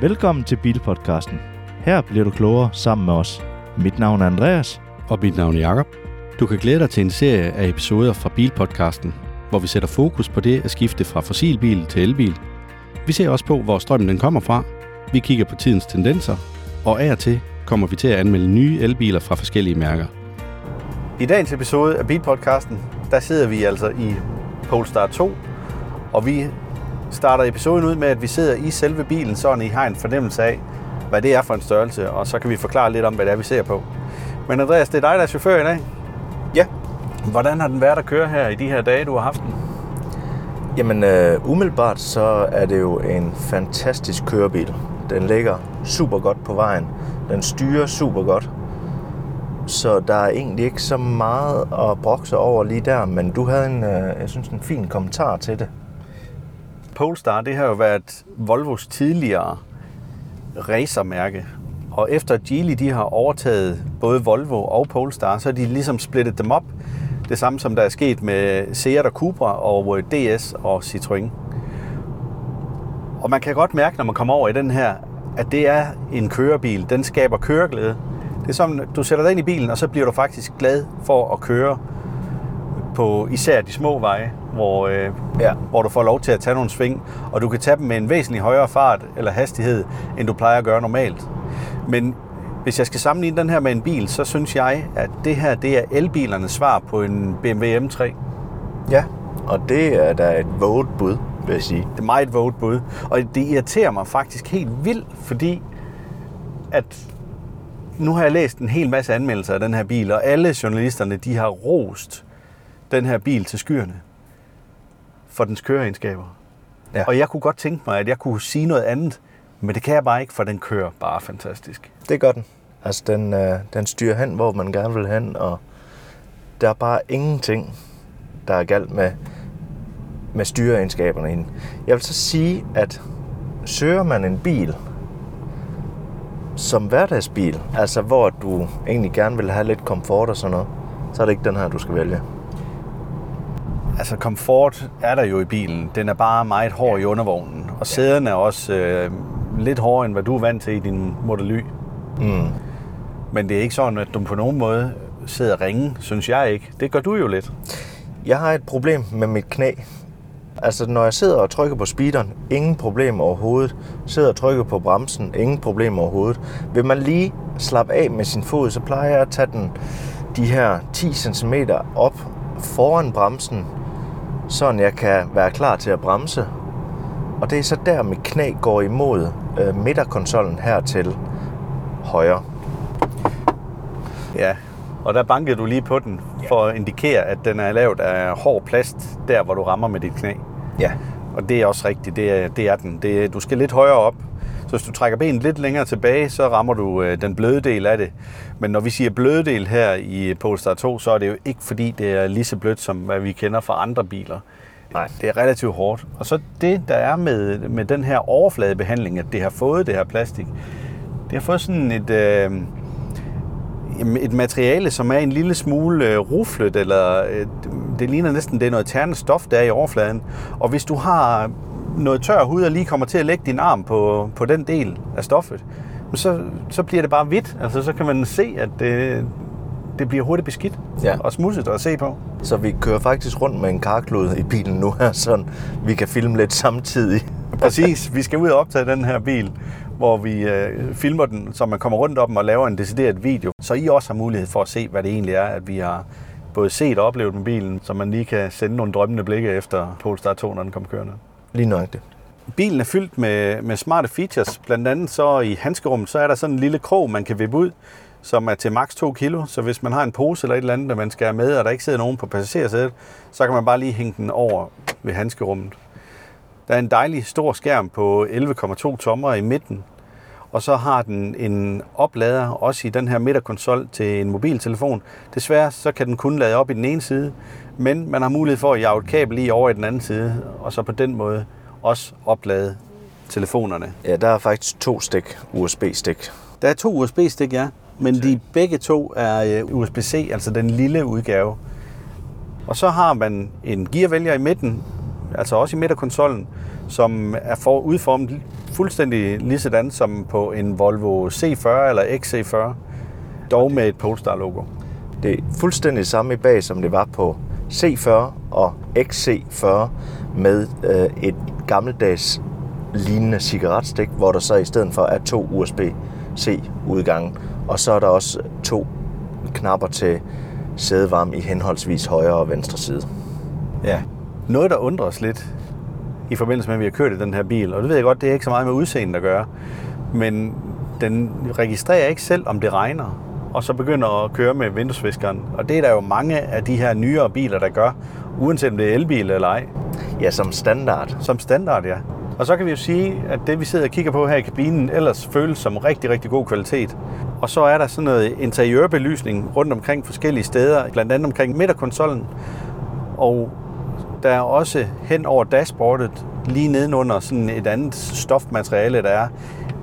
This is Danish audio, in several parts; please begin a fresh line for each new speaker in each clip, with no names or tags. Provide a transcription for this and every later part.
Velkommen til Bilpodcasten. Her bliver du klogere sammen med os. Mit navn er Andreas.
Og mit navn er Jakob. Du kan glæde dig til en serie af episoder fra Bilpodcasten, hvor vi sætter fokus på det at skifte fra fossilbil til elbil. Vi ser også på, hvor strømmen den kommer fra. Vi kigger på tidens tendenser, og af og til kommer vi til at anmelde nye elbiler fra forskellige mærker.
I dagens episode af Bilpodcasten, der sidder vi altså i Polestar 2, og vi starter episoden ud med, at vi sidder i selve bilen, så I har en fornemmelse af, hvad det er for en størrelse, og så kan vi forklare lidt om, hvad det er, vi ser på. Men Andreas, det er dig, der er chauffør i dag.
Ja.
Hvordan har den været at køre her i de her dage, du har haft den?
Jamen, øh, umiddelbart så er det jo en fantastisk kørebil. Den ligger super godt på vejen. Den styrer super godt. Så der er egentlig ikke så meget at brokse over lige der, men du havde en, øh, jeg synes, en fin kommentar til det.
Polestar, det har jo været Volvos tidligere racermærke. Og efter Geely de har overtaget både Volvo og Polestar, så har de ligesom splittet dem op. Det samme som der er sket med Seat og Cupra og øh, DS og Citroën. Og man kan godt mærke, når man kommer over i den her, at det er en kørebil. Den skaber køreglæde. Det er som, du sætter dig ind i bilen, og så bliver du faktisk glad for at køre på især de små veje, hvor, øh, ja, hvor du får lov til at tage nogle sving, og du kan tage dem med en væsentlig højere fart eller hastighed, end du plejer at gøre normalt. Men hvis jeg skal sammenligne den her med en bil, så synes jeg, at det her det er elbilernes svar på en BMW M3.
Ja, og det er da et våget bud, vil jeg sige.
Det er meget våget bud. Og det irriterer mig faktisk helt vildt, fordi at nu har jeg læst en hel masse anmeldelser af den her bil, og alle journalisterne de har rost den her bil til skyerne for dens køreegenskaber. Ja. Og jeg kunne godt tænke mig, at jeg kunne sige noget andet, men det kan jeg bare ikke, for den kører bare fantastisk.
Det gør den. Altså, den, øh, den styrer hen, hvor man gerne vil hen, og der er bare ingenting, der er galt med, med styreegenskaberne i den. Jeg vil så sige, at søger man en bil som hverdagsbil, altså hvor du egentlig gerne vil have lidt komfort og sådan noget, så er det ikke den her, du skal vælge.
Altså komfort er der jo i bilen. Den er bare meget hård i undervognen. Og sæderne er også øh, lidt hårdere, end hvad du er vant til i din Model Y.
Mm.
Men det er ikke sådan, at du på nogen måde sidder ringe, synes jeg ikke. Det gør du jo lidt.
Jeg har et problem med mit knæ. Altså, når jeg sidder og trykker på speederen, ingen problem overhovedet. Sidder og trykker på bremsen, ingen problem overhovedet. Vil man lige slappe af med sin fod, så plejer jeg at tage den de her 10 cm op foran bremsen, så jeg kan være klar til at bremse. Og det er så der, mit knæ går imod øh, midterkonsollen her til højre.
Ja, og der bankede du lige på den for at indikere, at den er lavet af hård plast, der hvor du rammer med dit knæ.
Ja.
Og det er også rigtigt, det er, det er den. Det, du skal lidt højere op. Så hvis du trækker benet lidt længere tilbage, så rammer du øh, den bløde del af det. Men når vi siger bløde del her i Polestar 2, så er det jo ikke fordi, det er lige så blødt, som hvad vi kender fra andre biler.
Nej.
Det er relativt hårdt. Og så det, der er med, med den her overfladebehandling, at det har fået det her plastik, det har fået sådan et... Øh, et materiale, som er en lille smule øh, ruflet, eller øh, det ligner næsten, det er noget ternet stof, der er i overfladen. Og hvis du har noget tør hud og lige kommer til at lægge din arm på, på den del af stoffet, så, så bliver det bare hvidt. Altså, så kan man se, at det, det bliver hurtigt beskidt
Ja.
og smudset at se på.
Så vi kører faktisk rundt med en karklud i bilen nu her, så vi kan filme lidt samtidig.
Præcis. Vi skal ud og optage den her bil, hvor vi øh, filmer den, så man kommer rundt om og laver en decideret video. Så I også har mulighed for at se, hvad det egentlig er, at vi har både set og oplevet med bilen, så man lige kan sende nogle drømmende blikke efter Polestar 2, når den kommer kørende.
Lige nøjagtigt.
Bilen er fyldt med, med smarte features. Blandt andet så i handskerummet, så er der sådan en lille krog, man kan vippe ud, som er til maks 2 kilo. Så hvis man har en pose eller et eller andet, der man skal have med, og der ikke sidder nogen på passagersædet, så kan man bare lige hænge den over ved handskerummet. Der er en dejlig stor skærm på 11,2 tommer i midten, og så har den en oplader også i den her midterkonsol til en mobiltelefon. Desværre så kan den kun lade op i den ene side, men man har mulighed for at jage et kabel lige over i den anden side, og så på den måde også oplade telefonerne.
Ja, der er faktisk to stik USB-stik.
Der er to USB-stik, ja, men de begge to er øh, USB-C, altså den lille udgave. Og så har man en gearvælger i midten, altså også i midterkonsollen,
som er for, udformet fuldstændig lige sådan som på en Volvo C40 eller XC40, dog med et Polestar-logo.
Det er fuldstændig samme i bag, som det var på C40 og XC40 med øh, et gammeldags lignende cigaretstik, hvor der så i stedet for er to USB-C-udgange. Og så er der også to knapper til sædevarme i henholdsvis højre og venstre side.
Ja. Noget, der undrer os lidt i forbindelse med, at vi har kørt i den her bil, og det ved jeg godt, det er ikke så meget med udseendet at gøre, men den registrerer ikke selv, om det regner, og så begynder at køre med vinduesviskeren. Og det er der jo mange af de her nyere biler, der gør, uanset om det er elbil eller ej.
Ja, som standard.
Som standard, ja. Og så kan vi jo sige, at det vi sidder og kigger på her i kabinen, ellers føles som rigtig, rigtig god kvalitet. Og så er der sådan noget interiørbelysning rundt omkring forskellige steder, blandt andet omkring midterkonsollen. Og der er også hen over dashboardet, lige nedenunder sådan et andet stofmateriale, der er,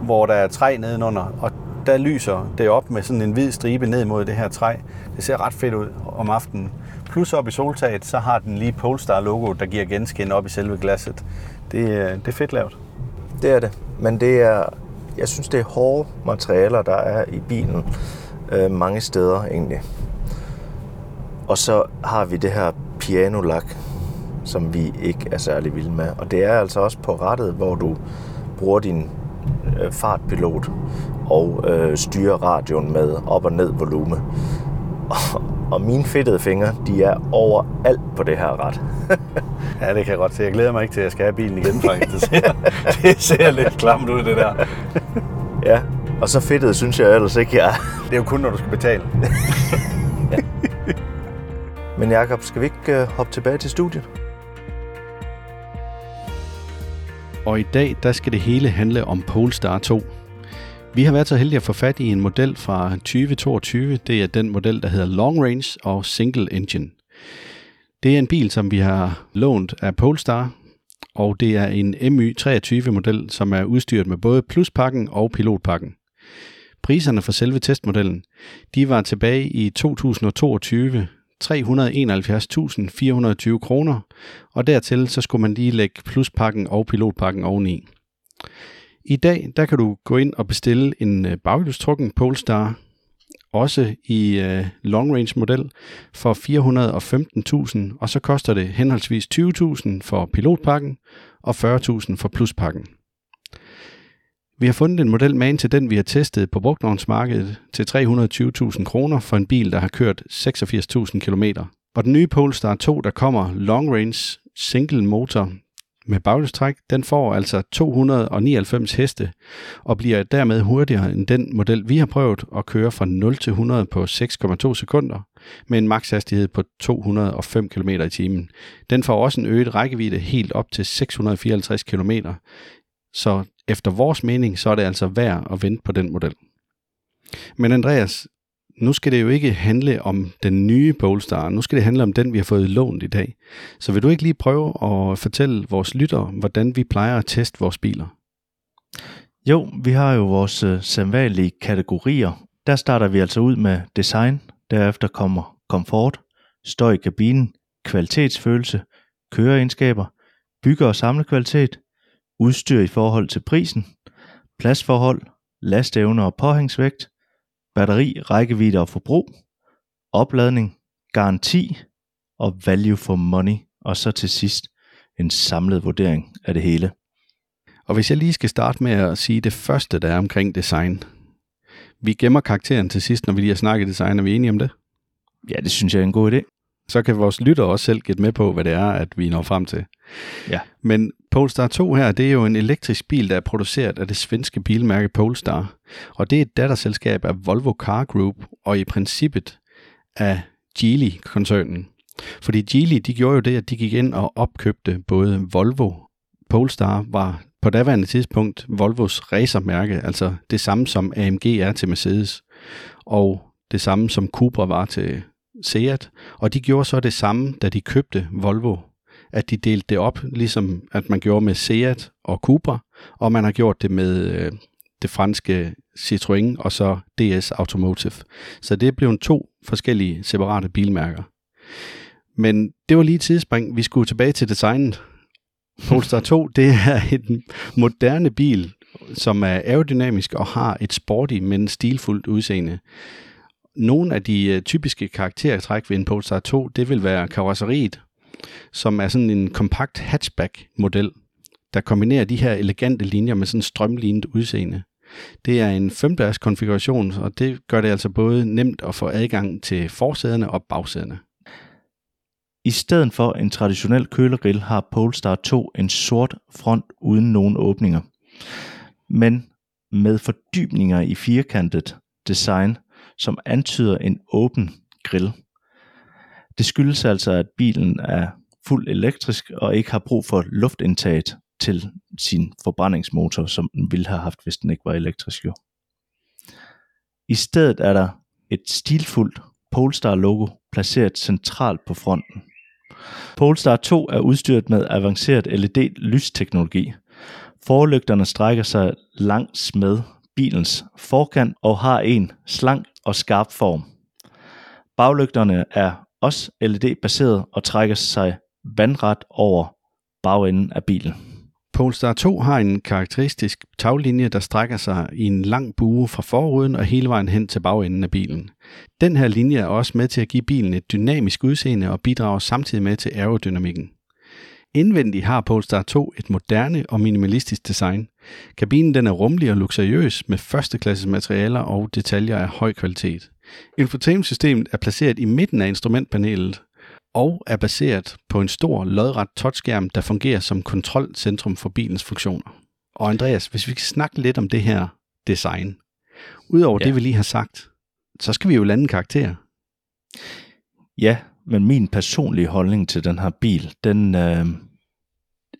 hvor der er træ nedenunder, og der lyser det op med sådan en hvid stribe ned mod det her træ. Det ser ret fedt ud om aftenen. Plus op i soltaget, så har den lige Polestar-logo, der giver genskin op i selve glasset. Det, øh, det er fedt lavet.
Det er det, men det er, jeg synes, det er hårde materialer, der er i bilen øh, mange steder egentlig. Og så har vi det her pianolak, som vi ikke er særlig vilde med. Og det er altså også på rettet, hvor du bruger din øh, fartpilot og øh, styrer radioen med op og ned volume. Og, og mine fedtede fingre, de er overalt på det her ret.
ja, det kan jeg godt se. Jeg glæder mig ikke til, at jeg skal have bilen igen, faktisk. Det ser, det ser lidt klamt ud, det der.
ja, og så fedtet synes jeg ellers ikke, jeg er.
Det er jo kun, når du skal betale.
Men Jakob, skal vi ikke uh, hoppe tilbage til studiet?
Og i dag, der skal det hele handle om Polestar 2. Vi har været så heldige at få fat i en model fra 2022. Det er den model, der hedder Long Range og Single Engine. Det er en bil, som vi har lånt af Polestar, og det er en MY23-model, som er udstyret med både pluspakken og pilotpakken. Priserne for selve testmodellen, de var tilbage i 2022 371.420 kroner, og dertil så skulle man lige lægge pluspakken og pilotpakken oveni. I dag der kan du gå ind og bestille en øh, baghjulstrukken Polestar, også i øh, long range model, for 415.000, og så koster det henholdsvis 20.000 for pilotpakken og 40.000 for pluspakken. Vi har fundet en model med til den, vi har testet på brugtvognsmarkedet til 320.000 kroner for en bil, der har kørt 86.000 km. Og den nye Polestar 2, der kommer long range single motor med baghjulstræk, den får altså 299 heste og bliver dermed hurtigere end den model, vi har prøvet at køre fra 0 til 100 på 6,2 sekunder med en makshastighed på 205 km i timen. Den får også en øget rækkevidde helt op til 654 km, så efter vores mening, så er det altså værd at vente på den model. Men Andreas, nu skal det jo ikke handle om den nye Polestar, nu skal det handle om den, vi har fået lånt i dag. Så vil du ikke lige prøve at fortælle vores lyttere, hvordan vi plejer at teste vores biler?
Jo, vi har jo vores øh, sædvanlige kategorier. Der starter vi altså ud med design, derefter kommer komfort, støj i kabinen, kvalitetsfølelse, køreegenskaber, bygge- og samlekvalitet, udstyr i forhold til prisen, pladsforhold, lastevne og påhængsvægt, batteri, rækkevidde og forbrug, opladning, garanti og value for money, og så til sidst en samlet vurdering af det hele.
Og hvis jeg lige skal starte med at sige det første, der er omkring design. Vi gemmer karakteren til sidst, når vi lige har snakket design. Er vi enige om det?
Ja, det synes jeg er en god idé.
Så kan vores lytter også selv gætte med på, hvad det er, at vi når frem til.
Ja.
Men Polestar 2 her, det er jo en elektrisk bil, der er produceret af det svenske bilmærke Polestar. Og det er et datterselskab af Volvo Car Group, og i princippet af Geely-koncernen. Fordi Geely, de gjorde jo det, at de gik ind og opkøbte både Volvo, Polestar var på daværende tidspunkt Volvos racermærke, altså det samme som AMG er til Mercedes, og det samme som Cupra var til Seat, og de gjorde så det samme, da de købte Volvo, at de delte det op, ligesom at man gjorde med Seat og Cupra, og man har gjort det med øh, det franske Citroën og så DS Automotive. Så det blev to forskellige separate bilmærker. Men det var lige et tidsspring. Vi skulle tilbage til designet. Polestar 2, det er en moderne bil, som er aerodynamisk og har et sporty, men stilfuldt udseende. Nogle af de øh, typiske karaktertræk ved en Polestar 2, det vil være karosseriet, som er sådan en kompakt hatchback-model, der kombinerer de her elegante linjer med sådan en strømlignet udseende. Det er en femdørs konfiguration, og det gør det altså både nemt at få adgang til forsæderne og bagsæderne.
I stedet for en traditionel kølergrill har Polestar 2 en sort front uden nogen åbninger, men med fordybninger i firkantet design, som antyder en åben grill. Det skyldes altså, at bilen er fuld elektrisk og ikke har brug for luftindtaget til sin forbrændingsmotor, som den ville have haft, hvis den ikke var elektrisk jo. I stedet er der et stilfuldt Polestar-logo placeret centralt på fronten. Polestar 2 er udstyret med avanceret LED-lysteknologi. Forlygterne strækker sig langs med bilens forkant og har en slank og skarp form. Baglygterne er også LED-baseret og trækker sig vandret over bagenden af bilen.
Polestar 2 har en karakteristisk taglinje, der strækker sig i en lang bue fra forruden og hele vejen hen til bagenden af bilen. Den her linje er også med til at give bilen et dynamisk udseende og bidrager samtidig med til aerodynamikken. Indvendigt har Polestar 2 et moderne og minimalistisk design. Kabinen den er rummelig og luksuriøs med førsteklasses materialer og detaljer af høj kvalitet. Infotainmentsystemet er placeret i midten af instrumentpanelet, og er baseret på en stor lodret touchskærm, der fungerer som kontrolcentrum for bilens funktioner. Og Andreas, hvis vi kan snakke lidt om det her design. Udover ja. det, vi lige har sagt, så skal vi jo lande en karakter.
Ja, men min personlige holdning til den her bil, den, øh,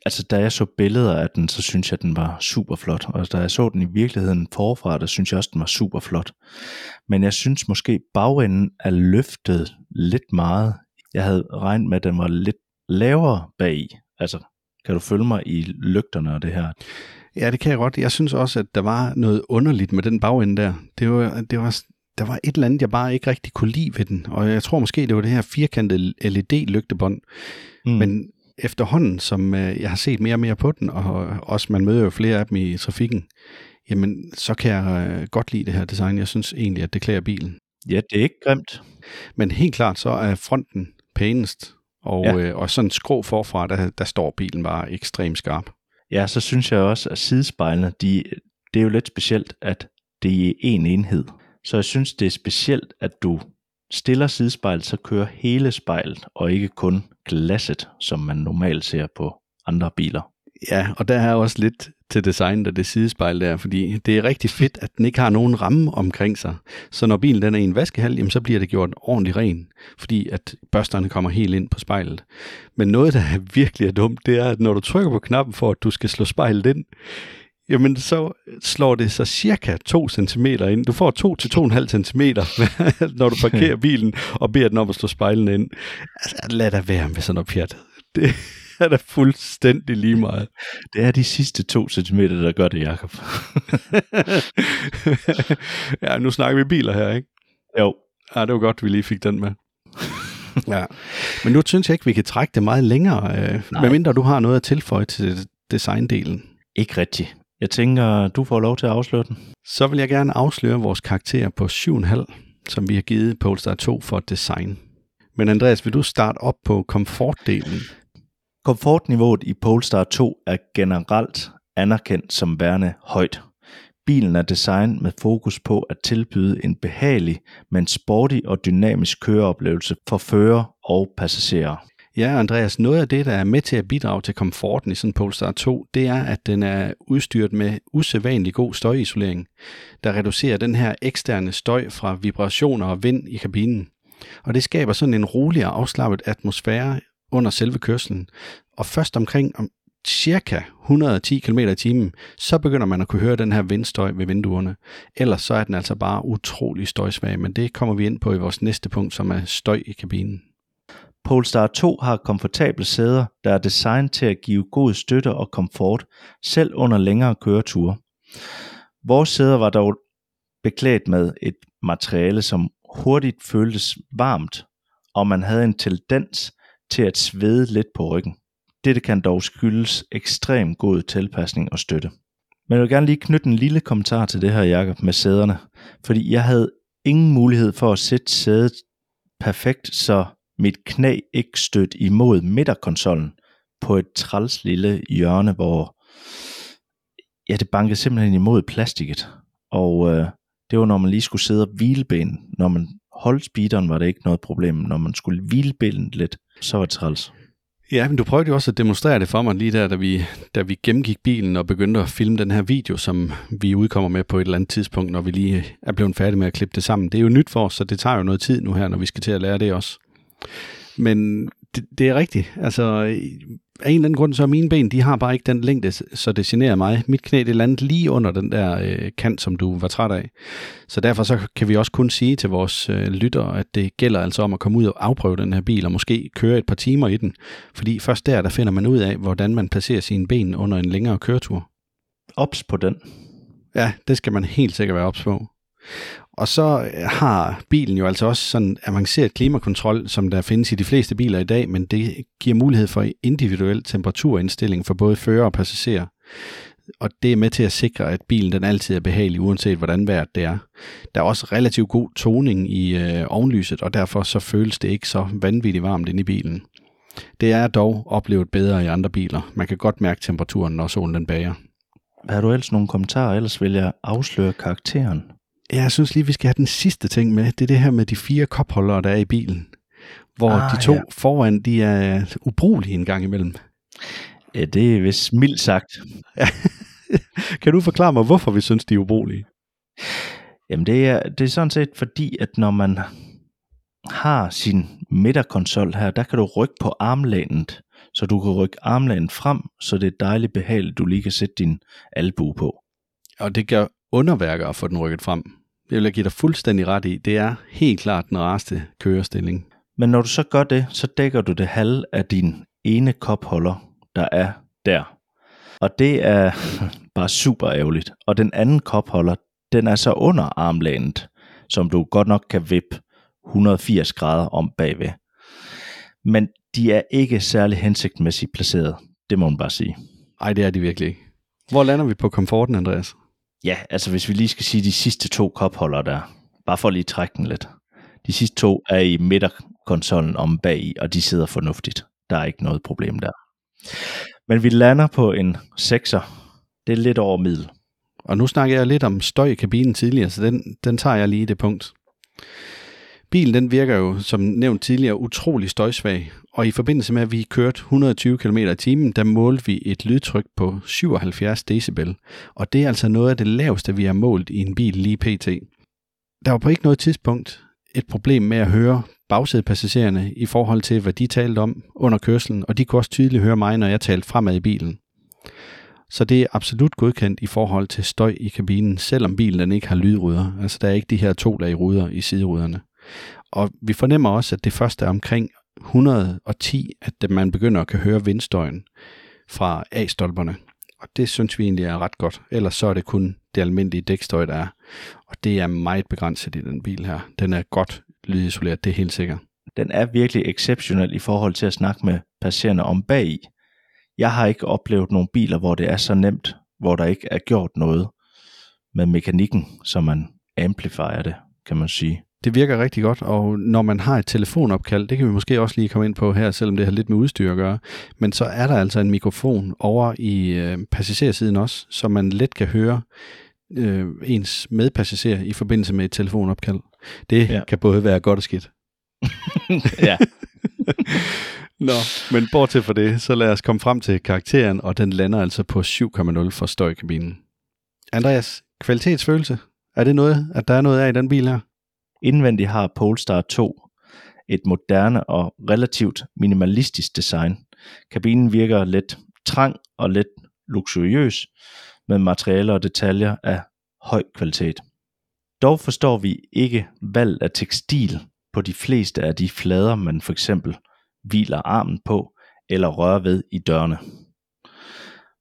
altså da jeg så billeder af den, så synes jeg, at den var super flot. Og da jeg så den i virkeligheden forfra, der synes jeg også, at den var super flot. Men jeg synes måske, bagenden er løftet lidt meget jeg havde regnet med, at den var lidt lavere bag. Altså, kan du følge mig i lygterne og det her?
Ja, det kan jeg godt. Jeg synes også, at der var noget underligt med den bagende der. Det var, det var, der var et eller andet, jeg bare ikke rigtig kunne lide ved den. Og jeg tror måske, det var det her firkantede LED-lygtebånd. Mm. Men efterhånden, som øh, jeg har set mere og mere på den, og også man møder jo flere af dem i trafikken, jamen så kan jeg øh, godt lide det her design. Jeg synes egentlig, at det klæder bilen.
Ja, det er ikke grimt.
Men helt klart så er fronten pænest, og, ja. øh, og sådan skrå forfra, der, der står bilen bare ekstremt skarp.
Ja, så synes jeg også, at sidespejlene, de, det er jo lidt specielt, at det er en enhed. Så jeg synes, det er specielt, at du stiller sidespejlet, så kører hele spejlet, og ikke kun glasset, som man normalt ser på andre biler.
Ja, og der er også lidt til designet og det sidespejl der, fordi det er rigtig fedt, at den ikke har nogen ramme omkring sig. Så når bilen den er i en vaskehal, jamen, så bliver det gjort ordentligt ren, fordi at børsterne kommer helt ind på spejlet. Men noget, der er virkelig er dumt, det er, at når du trykker på knappen for, at du skal slå spejlet ind, jamen så slår det så cirka 2 cm ind. Du får 2 til 2,5 cm, når du parkerer bilen og beder den om at slå spejlene ind. Altså, lad da være med sådan noget pjat. Det, er da fuldstændig lige meget.
Det er de sidste to centimeter, der gør det, Jacob.
ja, nu snakker vi biler her, ikke?
Jo.
Ja, det var godt, vi lige fik den med. ja. Men nu synes jeg ikke, vi kan trække det meget længere, øh, medmindre du har noget at tilføje til designdelen.
Ikke rigtigt. Jeg tænker, du får lov til at afsløre den.
Så vil jeg gerne afsløre vores karakter på 7,5, som vi har givet Polestar 2 for design. Men Andreas, vil du starte op på komfortdelen?
Komfortniveauet i Polestar 2 er generelt anerkendt som værende højt. Bilen er designet med fokus på at tilbyde en behagelig, men sporty og dynamisk køreoplevelse for fører og passagerer.
Ja, Andreas, noget af det, der er med til at bidrage til komforten i sådan en Polestar 2, det er, at den er udstyret med usædvanlig god støjisolering, der reducerer den her eksterne støj fra vibrationer og vind i kabinen. Og det skaber sådan en rolig og afslappet atmosfære under selve kørslen. Og først omkring om cirka 110 km i timen, så begynder man at kunne høre den her vindstøj ved vinduerne. Ellers så er den altså bare utrolig støjsvag, men det kommer vi ind på i vores næste punkt, som er støj i kabinen.
Polestar 2 har komfortable sæder, der er designet til at give god støtte og komfort, selv under længere køreture. Vores sæder var dog beklædt med et materiale, som hurtigt føltes varmt, og man havde en tendens til at svede lidt på ryggen. Dette kan dog skyldes ekstrem god tilpasning og støtte. Men jeg vil gerne lige knytte en lille kommentar til det her, Jakob, med sæderne. Fordi jeg havde ingen mulighed for at sætte sædet perfekt, så mit knæ ikke stødt imod midterkonsollen på et træls lille hjørne, hvor ja, det bankede simpelthen imod plastikket. Og øh, det var, når man lige skulle sidde og hvile ben. Når man holdt speederen, var det ikke noget problem. Når man skulle hvile benet lidt, så var det træls.
Ja, men du prøvede jo også at demonstrere det for mig lige der, da vi, da vi gennemgik bilen og begyndte at filme den her video, som vi udkommer med på et eller andet tidspunkt, når vi lige er blevet færdige med at klippe det sammen. Det er jo nyt for os, så det tager jo noget tid nu her, når vi skal til at lære det også. Men det, det er rigtigt. Altså, af en eller anden grund, så er mine ben, de har bare ikke den længde, så det generer mig. Mit knæ, det landede lige under den der øh, kant, som du var træt af. Så derfor så kan vi også kun sige til vores øh, lyttere, at det gælder altså om at komme ud og afprøve den her bil, og måske køre et par timer i den. Fordi først der, der finder man ud af, hvordan man placerer sine ben under en længere køretur.
Ops på den.
Ja, det skal man helt sikkert være ops på. Og så øh, har bilen jo altså også sådan avanceret klimakontrol, som der findes i de fleste biler i dag, men det giver mulighed for individuel temperaturindstilling for både fører og passagerer. Og det er med til at sikre, at bilen den altid er behagelig, uanset hvordan vejret det er. Der er også relativt god toning i øh, ovenlyset, og derfor så føles det ikke så vanvittigt varmt inde i bilen. Det er dog oplevet bedre i andre biler. Man kan godt mærke temperaturen, når solen den bager.
Har du ellers nogle kommentarer? Ellers vil jeg afsløre karakteren.
Jeg synes lige, vi skal have den sidste ting med. Det er det her med de fire kopholdere, der er i bilen. Hvor ah, de to ja. foran, de er ubrugelige en gang imellem.
Ja, det er vist mildt sagt.
kan du forklare mig, hvorfor vi synes, de er ubrugelige?
Jamen, det er, det er sådan set fordi, at når man har sin midterkonsol her, der kan du rykke på armlænet, så du kan rykke armlænet frem, så det er dejligt behageligt, du lige kan sætte din albu på.
Og det gør underværker at få den rykket frem. Det vil jeg give dig fuldstændig ret i. Det er helt klart den rareste kørestilling.
Men når du så gør det, så dækker du det halv af din ene kopholder, der er der. Og det er bare super ærgerligt. Og den anden kopholder, den er så under armlænet, som du godt nok kan vippe 180 grader om bagved. Men de er ikke særlig hensigtsmæssigt placeret. Det må man bare sige.
Nej, det er de virkelig ikke. Hvor lander vi på komforten, Andreas?
Ja, altså hvis vi lige skal sige de sidste to kopholder der, bare for at lige trække den lidt. De sidste to er i midterkonsollen om bag i, og de sidder fornuftigt. Der er ikke noget problem der. Men vi lander på en 6'er. Det er lidt over middel.
Og nu snakker jeg lidt om støj i kabinen tidligere, så den, den tager jeg lige i det punkt. Bilen den virker jo, som nævnt tidligere, utrolig støjsvag, og i forbindelse med, at vi kørte 120 km i timen, der målte vi et lydtryk på 77 decibel, og det er altså noget af det laveste, vi har målt i en bil lige pt. Der var på ikke noget tidspunkt et problem med at høre bagsædepassagererne i forhold til, hvad de talte om under kørselen, og de kunne også tydeligt høre mig, når jeg talte fremad i bilen. Så det er absolut godkendt i forhold til støj i kabinen, selvom bilen den ikke har lydruder. Altså der er ikke de her to lag ruder i sideruderne. Og vi fornemmer også, at det første er omkring 110, at man begynder at kan høre vindstøjen fra A-stolperne. Og det synes vi egentlig er ret godt. Ellers så er det kun det almindelige dækstøj, der er. Og det er meget begrænset i den bil her. Den er godt lydisoleret, det er helt sikkert.
Den er virkelig exceptionel i forhold til at snakke med passerende om bag Jeg har ikke oplevet nogle biler, hvor det er så nemt, hvor der ikke er gjort noget med mekanikken, så man amplifierer det, kan man sige.
Det virker rigtig godt, og når man har et telefonopkald, det kan vi måske også lige komme ind på her, selvom det har lidt med udstyr at gøre, men så er der altså en mikrofon over i øh, passagersiden også, så man let kan høre øh, ens medpassager i forbindelse med et telefonopkald. Det ja. kan både være godt og skidt.
ja.
Nå, men bortset for det, så lad os komme frem til karakteren, og den lander altså på 7,0 for støjkabinen. Andreas, kvalitetsfølelse, er det noget, at der er noget af i den bil her?
Indvendigt har Polestar 2 et moderne og relativt minimalistisk design. Kabinen virker let trang og let luksuriøs med materialer og detaljer af høj kvalitet. Dog forstår vi ikke valg af tekstil på de fleste af de flader, man for eksempel hviler armen på eller rører ved i dørene.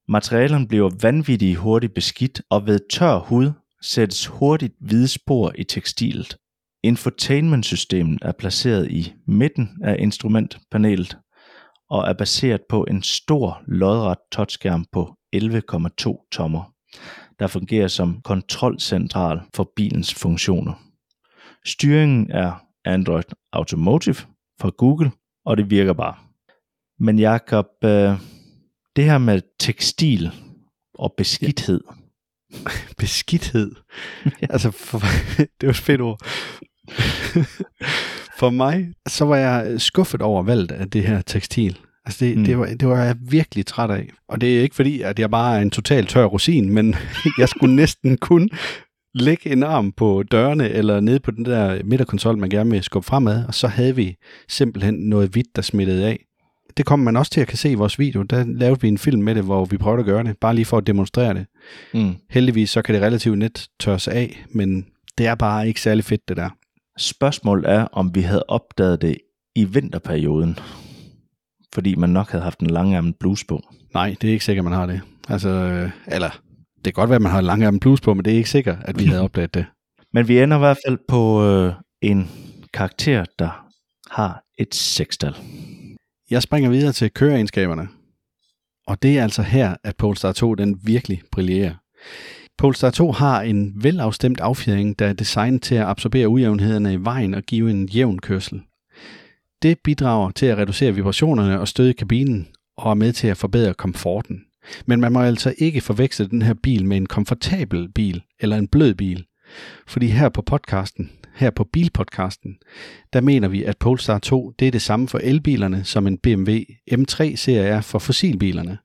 Materialerne bliver vanvittigt hurtigt beskidt, og ved tør hud sættes hurtigt hvide spor i tekstilet. Infotainmentsystemet er placeret i midten af instrumentpanelet, og er baseret på en stor lodret touchskærm på 11,2 tommer, der fungerer som kontrolcentral for bilens funktioner. Styringen er Android Automotive fra Google, og det virker bare. Men Jakob, øh, det her med tekstil og beskidthed,
Beskidthed. altså, for, det var et fedt ord. for mig, så var jeg skuffet over valget af det her tekstil. Altså det, mm. det, var, det var jeg virkelig træt af. Og det er ikke fordi, at jeg bare er en total tør rosin, men jeg skulle næsten kun lægge en arm på dørene, eller nede på den der midterkonsol, man gerne vil skubbe fremad, og så havde vi simpelthen noget hvidt, der smittede af. Det kommer man også til at kan se i vores video. Der lavede vi en film med det, hvor vi prøvede at gøre det, bare lige for at demonstrere det.
mm.
Heldigvis så kan det relativt net tørres af, men det er bare ikke særlig fedt, det der.
Spørgsmålet er, om vi havde opdaget det i vinterperioden, fordi man nok havde haft en langærmet bluse på.
Nej, det er ikke sikkert, man har det. Altså, øh, eller det kan godt være, at man har langærmet bluse på, men det er ikke sikkert, at vi havde opdaget det.
Men vi ender i hvert fald på øh, en karakter, der har et sekstal.
Jeg springer videre til køreegenskaberne. Og det er altså her, at Polestar 2 den virkelig brillerer. Polestar 2 har en velafstemt affjedring, der er designet til at absorbere ujævnhederne i vejen og give en jævn kørsel. Det bidrager til at reducere vibrationerne og støde i kabinen, og er med til at forbedre komforten. Men man må altså ikke forveksle den her bil med en komfortabel bil eller en blød bil. Fordi her på podcasten, her på bilpodcasten, der mener vi, at Polestar 2 det er det samme for elbilerne, som en BMW M3-serie er for fossilbilerne.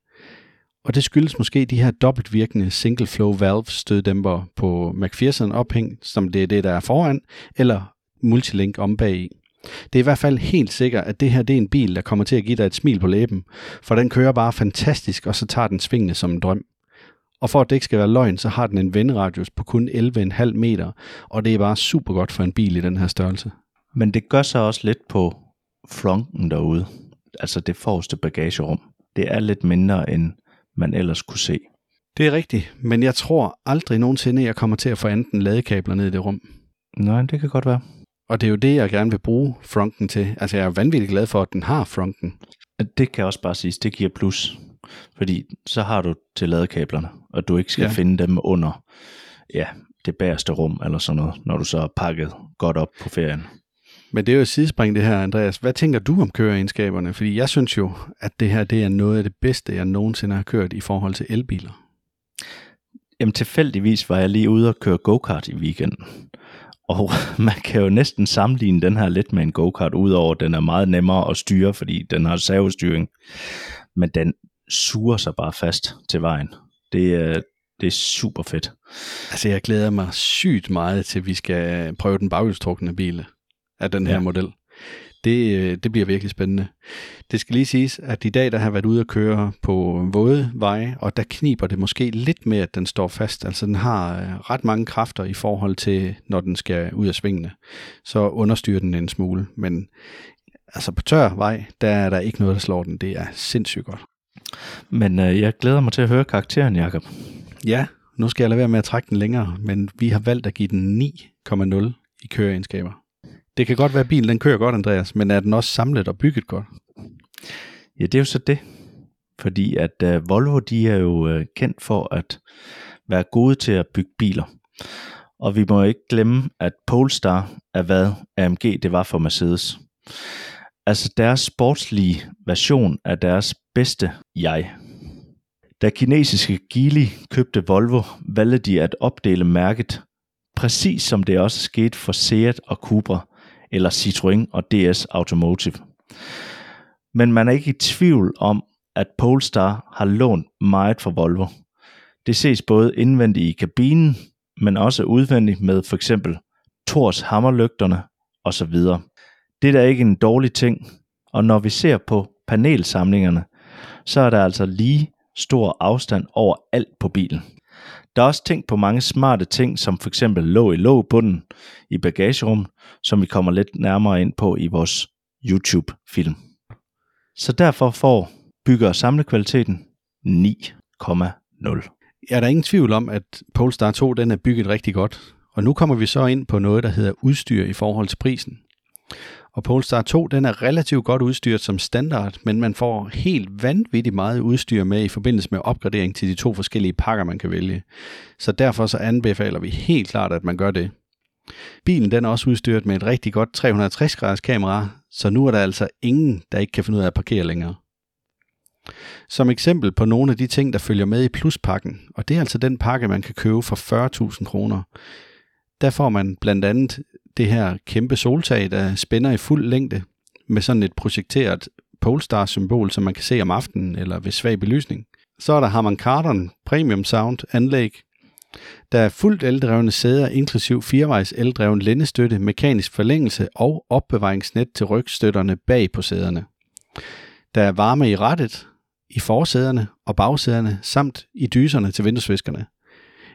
Og det skyldes måske de her dobbeltvirkende single flow valve støddæmper på McPherson ophæng, som det er det, der er foran, eller multilink om bagi. Det er i hvert fald helt sikkert, at det her det er en bil, der kommer til at give dig et smil på læben, for den kører bare fantastisk, og så tager den svingende som en drøm. Og for at det ikke skal være løgn, så har den en venderadius på kun 11,5 meter, og det er bare super godt for en bil i den her størrelse.
Men det gør sig også lidt på flonken derude. Altså det forreste bagagerum. Det er lidt mindre, end man ellers kunne se.
Det er rigtigt, men jeg tror aldrig nogensinde, jeg kommer til at få enten ladekabler ned i det rum.
Nej, det kan godt være.
Og det er jo det, jeg gerne vil bruge frunken til. Altså, jeg er vanvittigt glad for, at den har frunken.
Det kan også bare siges, det giver plus. Fordi så har du til ladekablerne, og du ikke skal
ja.
finde dem under ja, det bagerste rum eller sådan noget, når du så er pakket godt op på ferien.
Men det er jo et sidespring, det her, Andreas. Hvad tænker du om køreegenskaberne? Fordi jeg synes jo, at det her det er noget af det bedste, jeg nogensinde har kørt i forhold til elbiler.
Jamen tilfældigvis var jeg lige ude og køre go-kart i weekenden. Og man kan jo næsten sammenligne den her lidt med en go-kart, udover at den er meget nemmere at styre, fordi den har servostyring. Men den suger sig bare fast til vejen. Det er, det er super fedt.
Altså, jeg glæder mig sygt meget til, at vi skal prøve den baghjulstrukne bil af den her
Ja.
model. Det, øh, det bliver virkelig spændende. Det skal lige siges, at i dag der har været ude at køre på våde veje, og der kniber det måske lidt med, at den står fast. Altså den har øh, ret mange kræfter i forhold til, når den skal ud af svingene. Så understyrer den en smule. Men altså på tør vej, der er der ikke noget, der slår den. Det er sindssygt godt.
Men øh, jeg glæder mig til at høre karakteren, Jakob.
Ja, nu skal jeg lade være med at trække den længere, men vi har valgt at give den 9,0 i køreegenskaber. Det kan godt være, at bilen den kører godt, Andreas, men er den også samlet og bygget godt?
Ja, det er jo så det. Fordi at øh, Volvo, de er jo øh, kendt for at være gode til at bygge biler. Og vi må ikke glemme, at Polestar er hvad AMG det var for Mercedes. Altså deres sportslige version af deres bedste jeg. Da kinesiske Geely købte Volvo, valgte de at opdele mærket, præcis som det også skete for Seat og Cupra, eller Citroën og DS Automotive. Men man er ikke i tvivl om, at Polestar har lånt meget fra Volvo. Det ses både indvendigt i kabinen, men også udvendigt med for eksempel Tors hammerlygterne osv. Det er da ikke en dårlig ting, og når vi ser på panelsamlingerne, så er der altså lige stor afstand over alt på bilen. Der er også tænkt på mange smarte ting, som for eksempel lå i lågbunden i bagagerummet, som vi kommer lidt nærmere ind på i vores YouTube-film. Så derfor får bygger samlekvaliteten 9,0.
Er der ingen tvivl om, at Polestar 2 den er bygget rigtig godt. Og nu kommer vi så ind på noget, der hedder udstyr i forhold til prisen. Og Polestar 2 den er relativt godt udstyret som standard, men man får helt vanvittigt meget udstyr med i forbindelse med opgradering til de to forskellige pakker, man kan vælge. Så derfor så anbefaler vi helt klart, at man gør det. Bilen den er også udstyret med et rigtig godt 360 graders kamera, så nu er der altså ingen, der ikke kan finde ud af at parkere længere. Som eksempel på nogle af de ting, der følger med i pluspakken, og det er altså den pakke, man kan købe for 40.000 kroner. Der får man blandt andet det her kæmpe soltag, der spænder i fuld længde, med sådan et projekteret Polestar-symbol, som man kan se om aftenen eller ved svag belysning. Så er der Harman Kardon Premium Sound anlæg. Der er fuldt eldrevne sæder, inklusiv firevejs eldreven lændestøtte, mekanisk forlængelse og opbevaringsnet til rygstøtterne bag på sæderne. Der er varme i rettet, i forsæderne og bagsæderne, samt i dyserne til vinduesviskerne.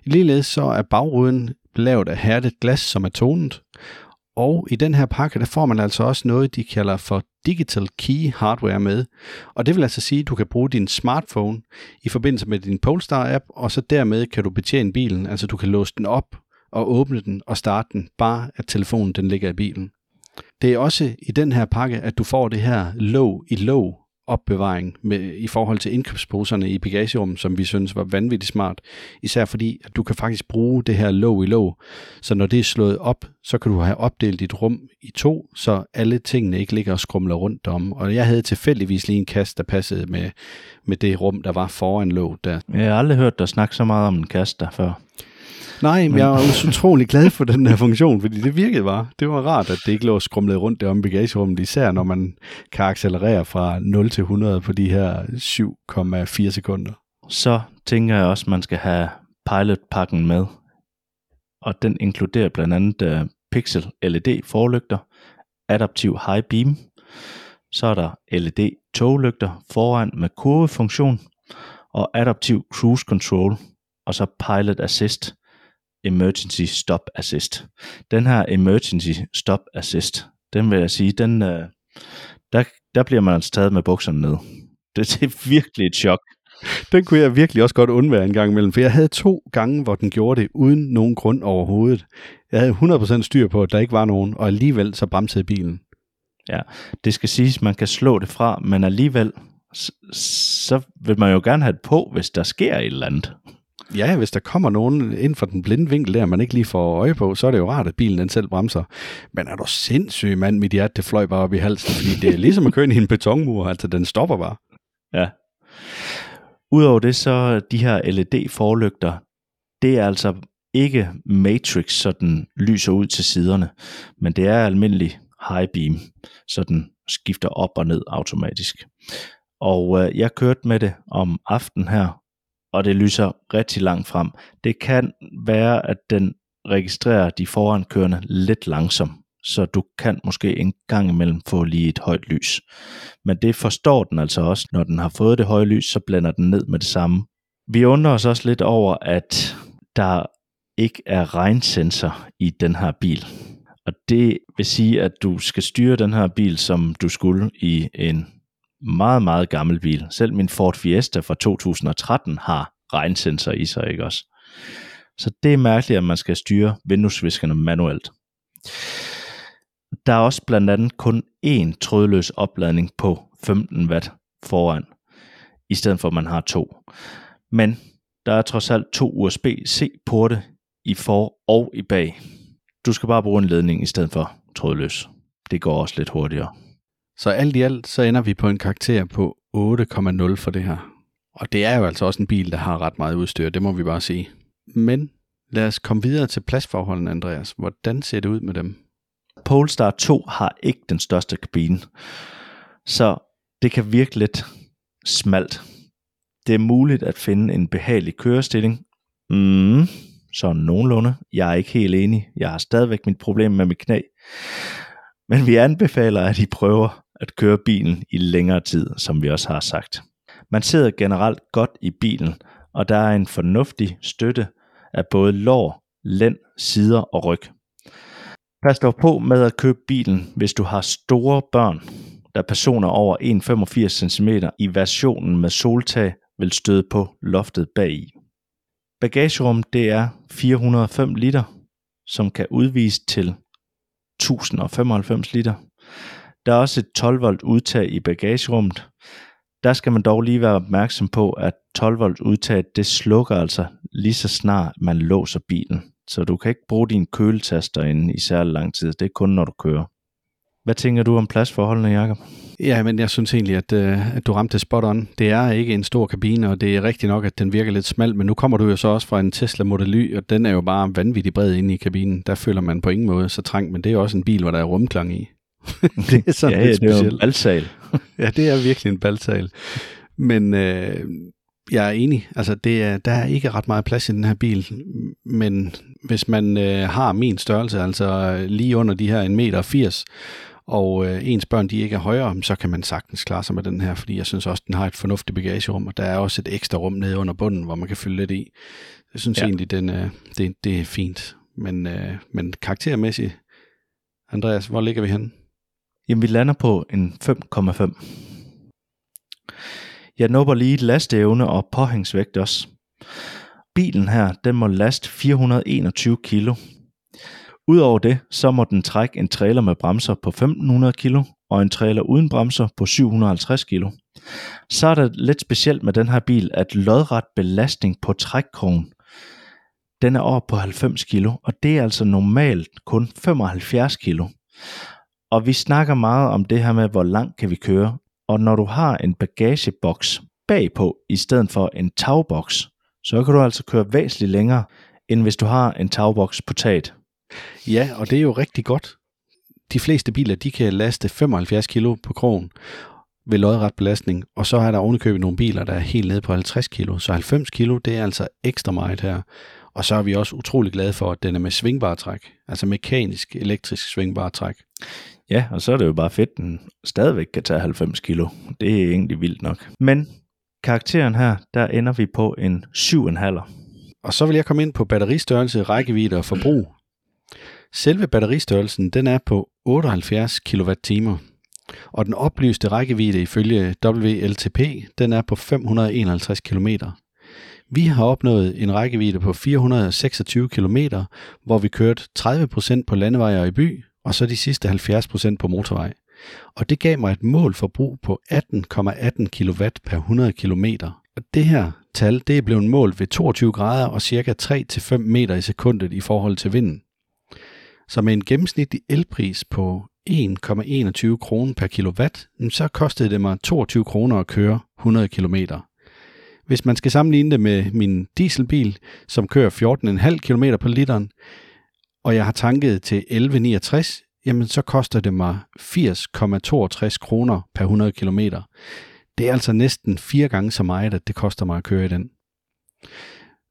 Ligeledes så er bagruden lavet af hærdet glas, som er tonet, og i den her pakke, der får man altså også noget, de kalder for Digital Key Hardware med. Og det vil altså sige, at du kan bruge din smartphone i forbindelse med din Polestar-app, og så dermed kan du betjene bilen. Altså du kan låse den op og åbne den og starte den, bare at telefonen den ligger i bilen. Det er også i den her pakke, at du får det her låg i låg opbevaring med, i forhold til indkøbsposerne i bagagerummet, som vi synes var vanvittigt smart. Især fordi, at du kan faktisk bruge det her låg i låg. Så når det er slået op, så kan du have opdelt dit rum i to, så alle tingene ikke ligger og skrumler rundt om. Og jeg havde tilfældigvis lige en kasse, der passede med, med det rum, der var foran låg der.
Jeg har aldrig hørt dig snakke så meget om en kast der før.
Nej, men jeg var utrolig glad for den her funktion, fordi det virkede bare. Det var rart, at det ikke lå skrumlet rundt der om bagagerummet, især når man kan accelerere fra 0 til 100 på de her 7,4 sekunder.
Så tænker jeg også, at man skal have pilotpakken med. Og den inkluderer blandt andet uh, Pixel LED forlygter, adaptiv high beam, så er der LED toglygter foran med kurvefunktion, og adaptiv cruise control, og så pilot assist, Emergency Stop Assist. Den her Emergency Stop Assist, den vil jeg sige, den, øh, der, der bliver man altså taget med bukserne ned. Det, det er virkelig et chok.
Den kunne jeg virkelig også godt undvære en gang imellem, for jeg havde to gange, hvor den gjorde det uden nogen grund overhovedet. Jeg havde 100% styr på, at der ikke var nogen, og alligevel så bremsede bilen.
Ja, det skal siges, man kan slå det fra, men alligevel, så vil man jo gerne have det på, hvis der sker et eller andet.
Ja, hvis der kommer nogen ind fra den blinde vinkel der, man ikke lige får øje på, så er det jo rart, at bilen den selv bremser. Men er du sindssyg, mand? Mit hjerte det fløj bare op i halsen, fordi det er ligesom at køre ind i en betonmur, altså den stopper bare.
Ja. Udover det, så de her LED-forlygter, det er altså ikke matrix, så den lyser ud til siderne, men det er almindelig high beam, så den skifter op og ned automatisk. Og øh, jeg kørte med det om aftenen her, og det lyser rigtig langt frem. Det kan være, at den registrerer de forankørende lidt langsomt, så du kan måske en gang imellem få lige et højt lys. Men det forstår den altså også, når den har fået det høje lys, så blander den ned med det samme. Vi undrer os også lidt over, at der ikke er regnsensor i den her bil. Og det vil sige, at du skal styre den her bil, som du skulle i en meget, meget gammel bil. Selv min Ford Fiesta fra 2013 har regnsensor i sig, ikke også? Så det er mærkeligt, at man skal styre vinduesviskerne manuelt. Der er også blandt andet kun én trådløs opladning på 15 watt foran, i stedet for at man har to. Men der er trods alt to USB-C-porte i for og i bag. Du skal bare bruge en ledning i stedet for trådløs. Det går også lidt hurtigere.
Så alt i alt, så ender vi på en karakter på 8,0 for det her. Og det er jo altså også en bil, der har ret meget udstyr, det må vi bare sige. Men lad os komme videre til pladsforholdene, Andreas. Hvordan ser det ud med dem?
Polestar 2 har ikke den største kabine, så det kan virke lidt smalt. Det er muligt at finde en behagelig kørestilling. Mm, så nogenlunde. Jeg er ikke helt enig. Jeg har stadigvæk mit problem med mit knæ. Men vi anbefaler, at I prøver at køre bilen i længere tid, som vi også har sagt. Man sidder generelt godt i bilen, og der er en fornuftig støtte af både lår, lænd, sider og ryg. Pas dog på med at købe bilen, hvis du har store børn, da personer over 1,85 cm i versionen med soltag vil støde på loftet bagi. Bagagerum det er 405 liter, som kan udvise til 1095 liter. Der er også et 12 volt udtag i bagagerummet. Der skal man dog lige være opmærksom på, at 12 volt udtag det slukker altså lige så snart man låser bilen. Så du kan ikke bruge din køletaster inde i særlig lang tid. Det er kun når du kører. Hvad tænker du om pladsforholdene, Jacob?
Ja, men jeg synes egentlig, at, øh, at du ramte spot on. Det er ikke en stor kabine, og det er rigtigt nok, at den virker lidt smal, men nu kommer du jo så også fra en Tesla Model Y, og den er jo bare vanvittigt bred inde i kabinen. Der føler man på ingen måde så trang, men det er også en bil, hvor der er rumklang i.
det er sådan ja, lidt ja, det er en balsal.
ja, det er virkelig en balsal. Men øh, jeg er enig. Altså, det er, der er ikke ret meget plads i den her bil, men hvis man øh, har min størrelse, altså lige under de her 1,80 meter, og øh, ens børn de ikke er højere, så kan man sagtens klare sig med den her, fordi jeg synes også, den har et fornuftigt bagagerum, og der er også et ekstra rum nede under bunden, hvor man kan fylde lidt i. Jeg synes ja. egentlig, den, øh, det, det er fint. Men, øh, men karaktermæssigt, Andreas, hvor ligger vi henne?
Jamen, vi lander på en 5,5. Jeg nubber lige lasteevne og påhængsvægt også. Bilen her, den må laste 421 kilo. Udover det, så må den trække en trailer med bremser på 1500 kg og en trailer uden bremser på 750 kg. Så er det lidt specielt med den her bil, at lodret belastning på trækkrogen, den er over på 90 kg, og det er altså normalt kun 75 kg. Og vi snakker meget om det her med, hvor langt kan vi køre, og når du har en bagageboks bagpå i stedet for en tagboks, så kan du altså køre væsentligt længere, end hvis du har en tagboks på taget.
Ja, og det er jo rigtig godt. De fleste biler, de kan laste 75 kg på krogen ved lodret belastning, og så er der ovenikøbet nogle biler, der er helt nede på 50 kg. Så 90 kg, det er altså ekstra meget her. Og så er vi også utrolig glade for, at den er med svingbar træk, altså mekanisk, elektrisk svingbar træk.
Ja, og så er det jo bare fedt, den stadigvæk kan tage 90 kilo. Det er egentlig vildt nok. Men karakteren her, der ender vi på en 7,5.
Og så vil jeg komme ind på batteristørrelse, rækkevidde og forbrug. Selve batteristørrelsen den er på 78 kWh, og den oplyste rækkevidde ifølge WLTP den er på 551 km. Vi har opnået en rækkevidde på 426 km, hvor vi kørte 30% på landeveje og i by, og så de sidste 70% på motorvej. Og det gav mig et målforbrug på 18,18 kW per 100 km. Og det her tal det er blevet målt ved 22 grader og cirka 3-5 meter i sekundet i forhold til vinden. Så med en gennemsnitlig elpris på 1,21 kr. per kilowatt, så kostede det mig 22 kroner at køre 100 km. Hvis man skal sammenligne det med min dieselbil, som kører 14,5 km på literen, og jeg har tanket til 11,69, jamen så koster det mig 80,62 kroner per 100 km. Det er altså næsten fire gange så meget, at det koster mig at køre i den.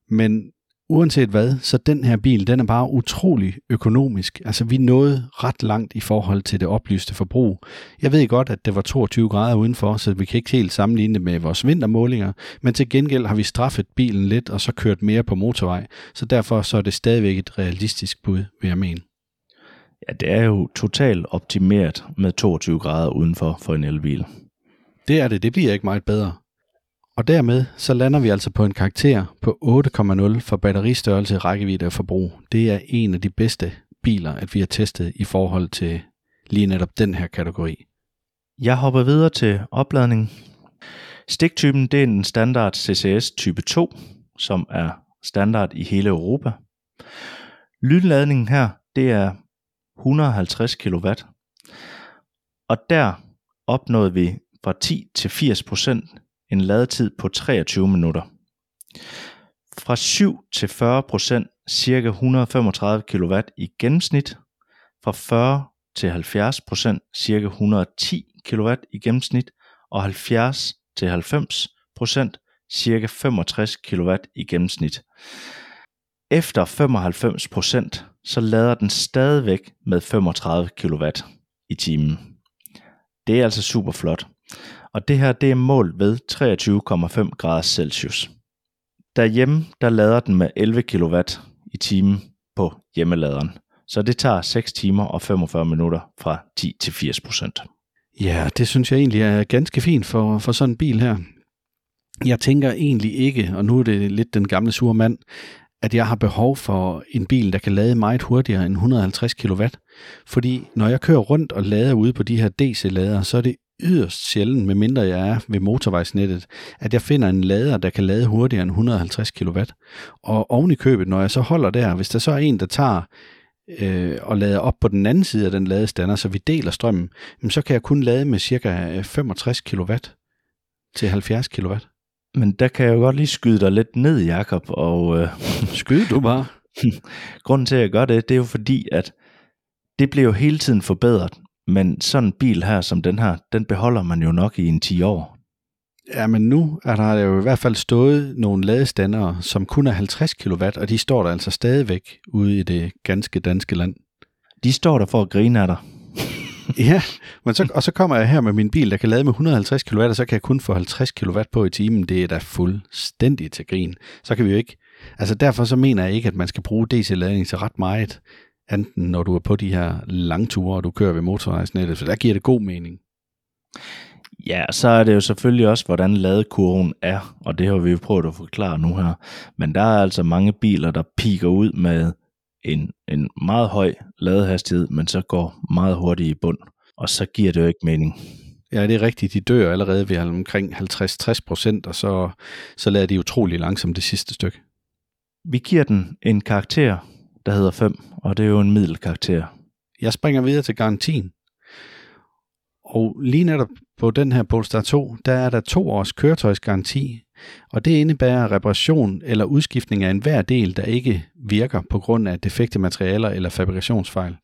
Men uanset hvad, så den her bil, den er bare utrolig økonomisk. Altså vi nåede ret langt i forhold til det oplyste forbrug. Jeg ved godt, at det var 22 grader udenfor, så vi kan ikke helt sammenligne det med vores vintermålinger, men til gengæld har vi straffet bilen lidt og så kørt mere på motorvej, så derfor så er det stadigvæk et realistisk bud, vil jeg mene.
Ja, det er jo totalt optimeret med 22 grader udenfor for en elbil.
Det er det, det bliver ikke meget bedre. Og dermed så lander vi altså på en karakter på 8,0 for batteristørrelse, rækkevidde og forbrug. Det er en af de bedste biler, at vi har testet i forhold til lige netop den her kategori.
Jeg hopper videre til opladning. Stiktypen det er en standard CCS type 2, som er standard i hele Europa. Lynladningen her, det er 150 kW. Og der opnåede vi fra 10 til 80 procent en ladetid på 23 minutter. Fra 7 til 40 procent ca. 135 kW i gennemsnit. Fra 40 til 70 procent ca. 110 kW i gennemsnit. Og 70 til 90 procent ca. 65 kW i gennemsnit. Efter 95 procent så lader den stadigvæk med 35 kW i timen. Det er altså super flot og det her det er målt ved 23,5 grader Celsius. Derhjemme der lader den med 11 kW i timen på hjemmeladeren, så det tager 6 timer og 45 minutter fra 10 til 80 procent.
Ja, det synes jeg egentlig er ganske fint for, for sådan en bil her. Jeg tænker egentlig ikke, og nu er det lidt den gamle sure mand, at jeg har behov for en bil, der kan lade meget hurtigere end 150 kW. Fordi når jeg kører rundt og lader ude på de her DC-lader, så er det yderst sjældent, medmindre jeg er ved motorvejsnettet, at jeg finder en lader, der kan lade hurtigere end 150 kW. Og oven i købet, når jeg så holder der, hvis der så er en, der tager øh, og lader op på den anden side af den ladestander, så vi deler strømmen, så kan jeg kun lade med cirka 65 kW til 70 kW.
Men der kan jeg jo godt lige skyde dig lidt ned, Jakob, og øh,
Skyd du bare.
grunden til, at jeg gør det, det er jo fordi, at det bliver jo hele tiden forbedret. Men sådan en bil her, som den her, den beholder man jo nok i en 10 år.
Ja, men nu er der jo i hvert fald stået nogle ladestandere, som kun er 50 kW, og de står der altså stadigvæk ude i det ganske danske land.
De står der for at grine af dig.
Ja, men så, og så kommer jeg her med min bil, der kan lade med 150 kW, og så kan jeg kun få 50 kW på i timen. Det er da fuldstændig til grin. Så kan vi jo ikke... Altså derfor så mener jeg ikke, at man skal bruge DC-ladning til ret meget, enten når du er på de her langture, og du kører ved motorvejsnettet, for der giver det god mening.
Ja, så er det jo selvfølgelig også, hvordan ladekurven er, og det har vi jo prøvet at forklare nu her. Men der er altså mange biler, der piker ud med en, en meget høj ladehastighed, men så går meget hurtigt i bund, og så giver det jo ikke mening.
Ja, det er rigtigt. De dør allerede ved omkring 50-60 procent, og så, så lader de utrolig langsomt det sidste stykke.
Vi giver den en karakter, der hedder 5, og det er jo en middelkarakter.
Jeg springer videre til garantien. Og lige netop på den her Polestar 2, der er der to års køretøjsgaranti, og det indebærer reparation eller udskiftning af enhver del, der ikke virker på grund af defekte materialer eller fabrikationsfejl.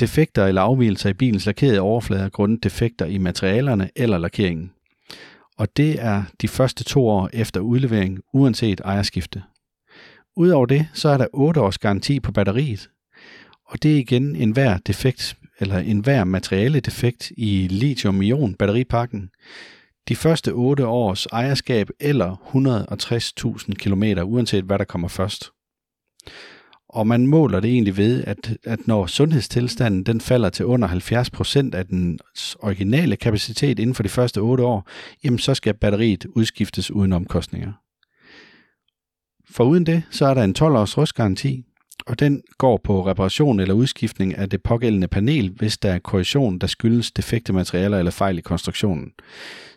Defekter eller afvielser i bilens lakerede overflader grundet defekter i materialerne eller lakeringen. Og det er de første to år efter udlevering, uanset ejerskifte. Udover det, så er der 8 års garanti på batteriet, og det er igen enhver defekt eller enhver materiale defekt i lithium-ion batteripakken. De første 8 års ejerskab eller 160.000 km, uanset hvad der kommer først. Og man måler det egentlig ved, at, at når sundhedstilstanden den falder til under 70% af den originale kapacitet inden for de første 8 år, jamen så skal batteriet udskiftes uden omkostninger. For uden det, så er der en 12 års rustgaranti, og den går på reparation eller udskiftning af det pågældende panel, hvis der er korrosion, der skyldes defekte materialer eller fejl i konstruktionen.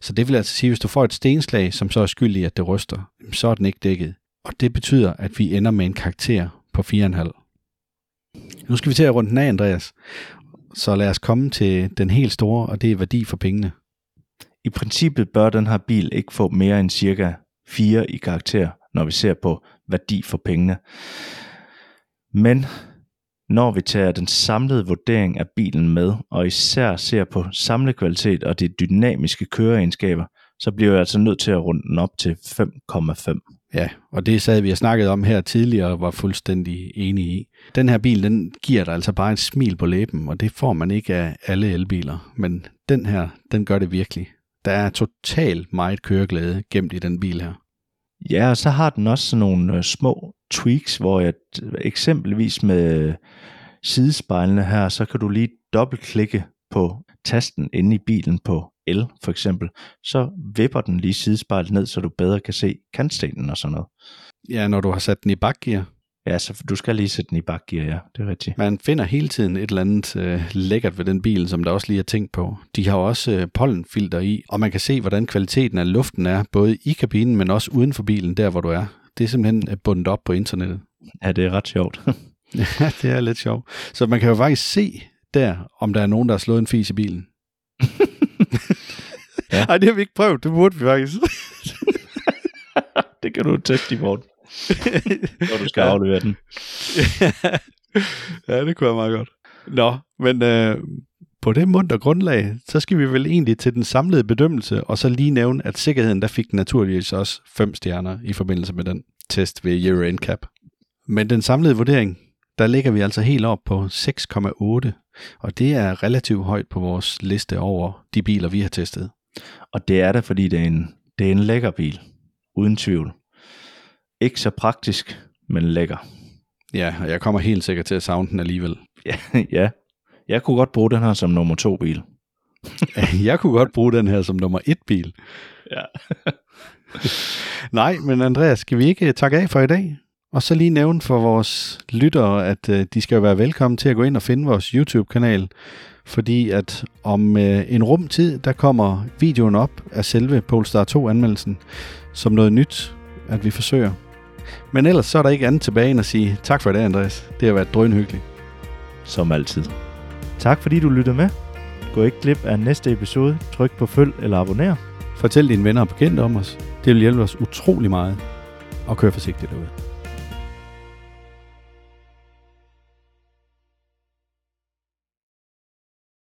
Så det vil altså sige, at hvis du får et stenslag, som så er skyld i, at det ryster, så er den ikke dækket. Og det betyder, at vi ender med en karakter på 4,5. Nu skal vi til at runde den af, Andreas. Så lad os komme til den helt store, og det er værdi for pengene.
I princippet bør den her bil ikke få mere end cirka 4 i karakter, når vi ser på værdi for pengene. Men når vi tager den samlede vurdering af bilen med, og især ser på samlekvalitet og de dynamiske køreegenskaber, så bliver jeg altså nødt til at runde den op til 5,5.
Ja, og det sad vi har snakket om her tidligere og var fuldstændig enige i. Den her bil, den giver dig altså bare et smil på læben, og det får man ikke af alle elbiler. Men den her, den gør det virkelig. Der er totalt meget køreglæde gemt i den bil her.
Ja, og så har den også sådan nogle øh, små tweaks, hvor jeg øh, eksempelvis med øh, sidespejlene her, så kan du lige dobbeltklikke på tasten inde i bilen på L for eksempel, så vipper den lige sidespejlet ned, så du bedre kan se kantstenen og sådan noget.
Ja, når du har sat den i bakgear.
Ja, så du skal lige sætte den i bakgear, ja, det er rigtigt.
Man finder hele tiden et eller andet øh, lækkert ved den bil, som der også lige er tænkt på. De har også øh, pollenfilter i, og man kan se, hvordan kvaliteten af luften er, både i kabinen, men også uden for bilen, der hvor du er. Det er simpelthen øh, bundet op på internettet.
Ja, det er ret sjovt.
ja, det er lidt sjovt. Så man kan jo faktisk se der, om der er nogen, der har slået en fis i bilen. ja. Ej, det har vi ikke prøvet. Det burde vi faktisk.
det kan du teste i morgen, når du skal ja. aflevere den.
ja, det kunne være meget godt. Nå, men øh, på det mundt grundlag, så skal vi vel egentlig til den samlede bedømmelse, og så lige nævne, at sikkerheden, der fik naturligvis også fem stjerner i forbindelse med den test ved Euro NCAP. Men den samlede vurdering, der ligger vi altså helt op på 6,8, og det er relativt højt på vores liste over de biler, vi har testet.
Og det er det, fordi det er en, det er en lækker bil, uden tvivl. Ikke så praktisk, men lækker.
Ja, og jeg kommer helt sikkert til at savne den alligevel.
Ja, ja. Jeg kunne godt bruge den her som nummer to bil.
jeg kunne godt bruge den her som nummer et bil.
Ja.
Nej, men Andreas, skal vi ikke takke af for i dag? Og så lige nævne for vores lyttere, at øh, de skal være velkommen til at gå ind og finde vores YouTube-kanal, fordi at om øh, en rum tid, der kommer videoen op af selve Polestar 2-anmeldelsen som noget nyt, at vi forsøger. Men ellers så er der ikke andet tilbage end at sige tak for det, Andreas. Det har været drønhyggeligt.
Som altid. Tak fordi du lyttede med. Gå ikke glip af næste episode. Tryk på følg eller abonner.
Fortæl dine venner og bekendte om os. Det vil hjælpe os utrolig meget. Og kør forsigtigt derude.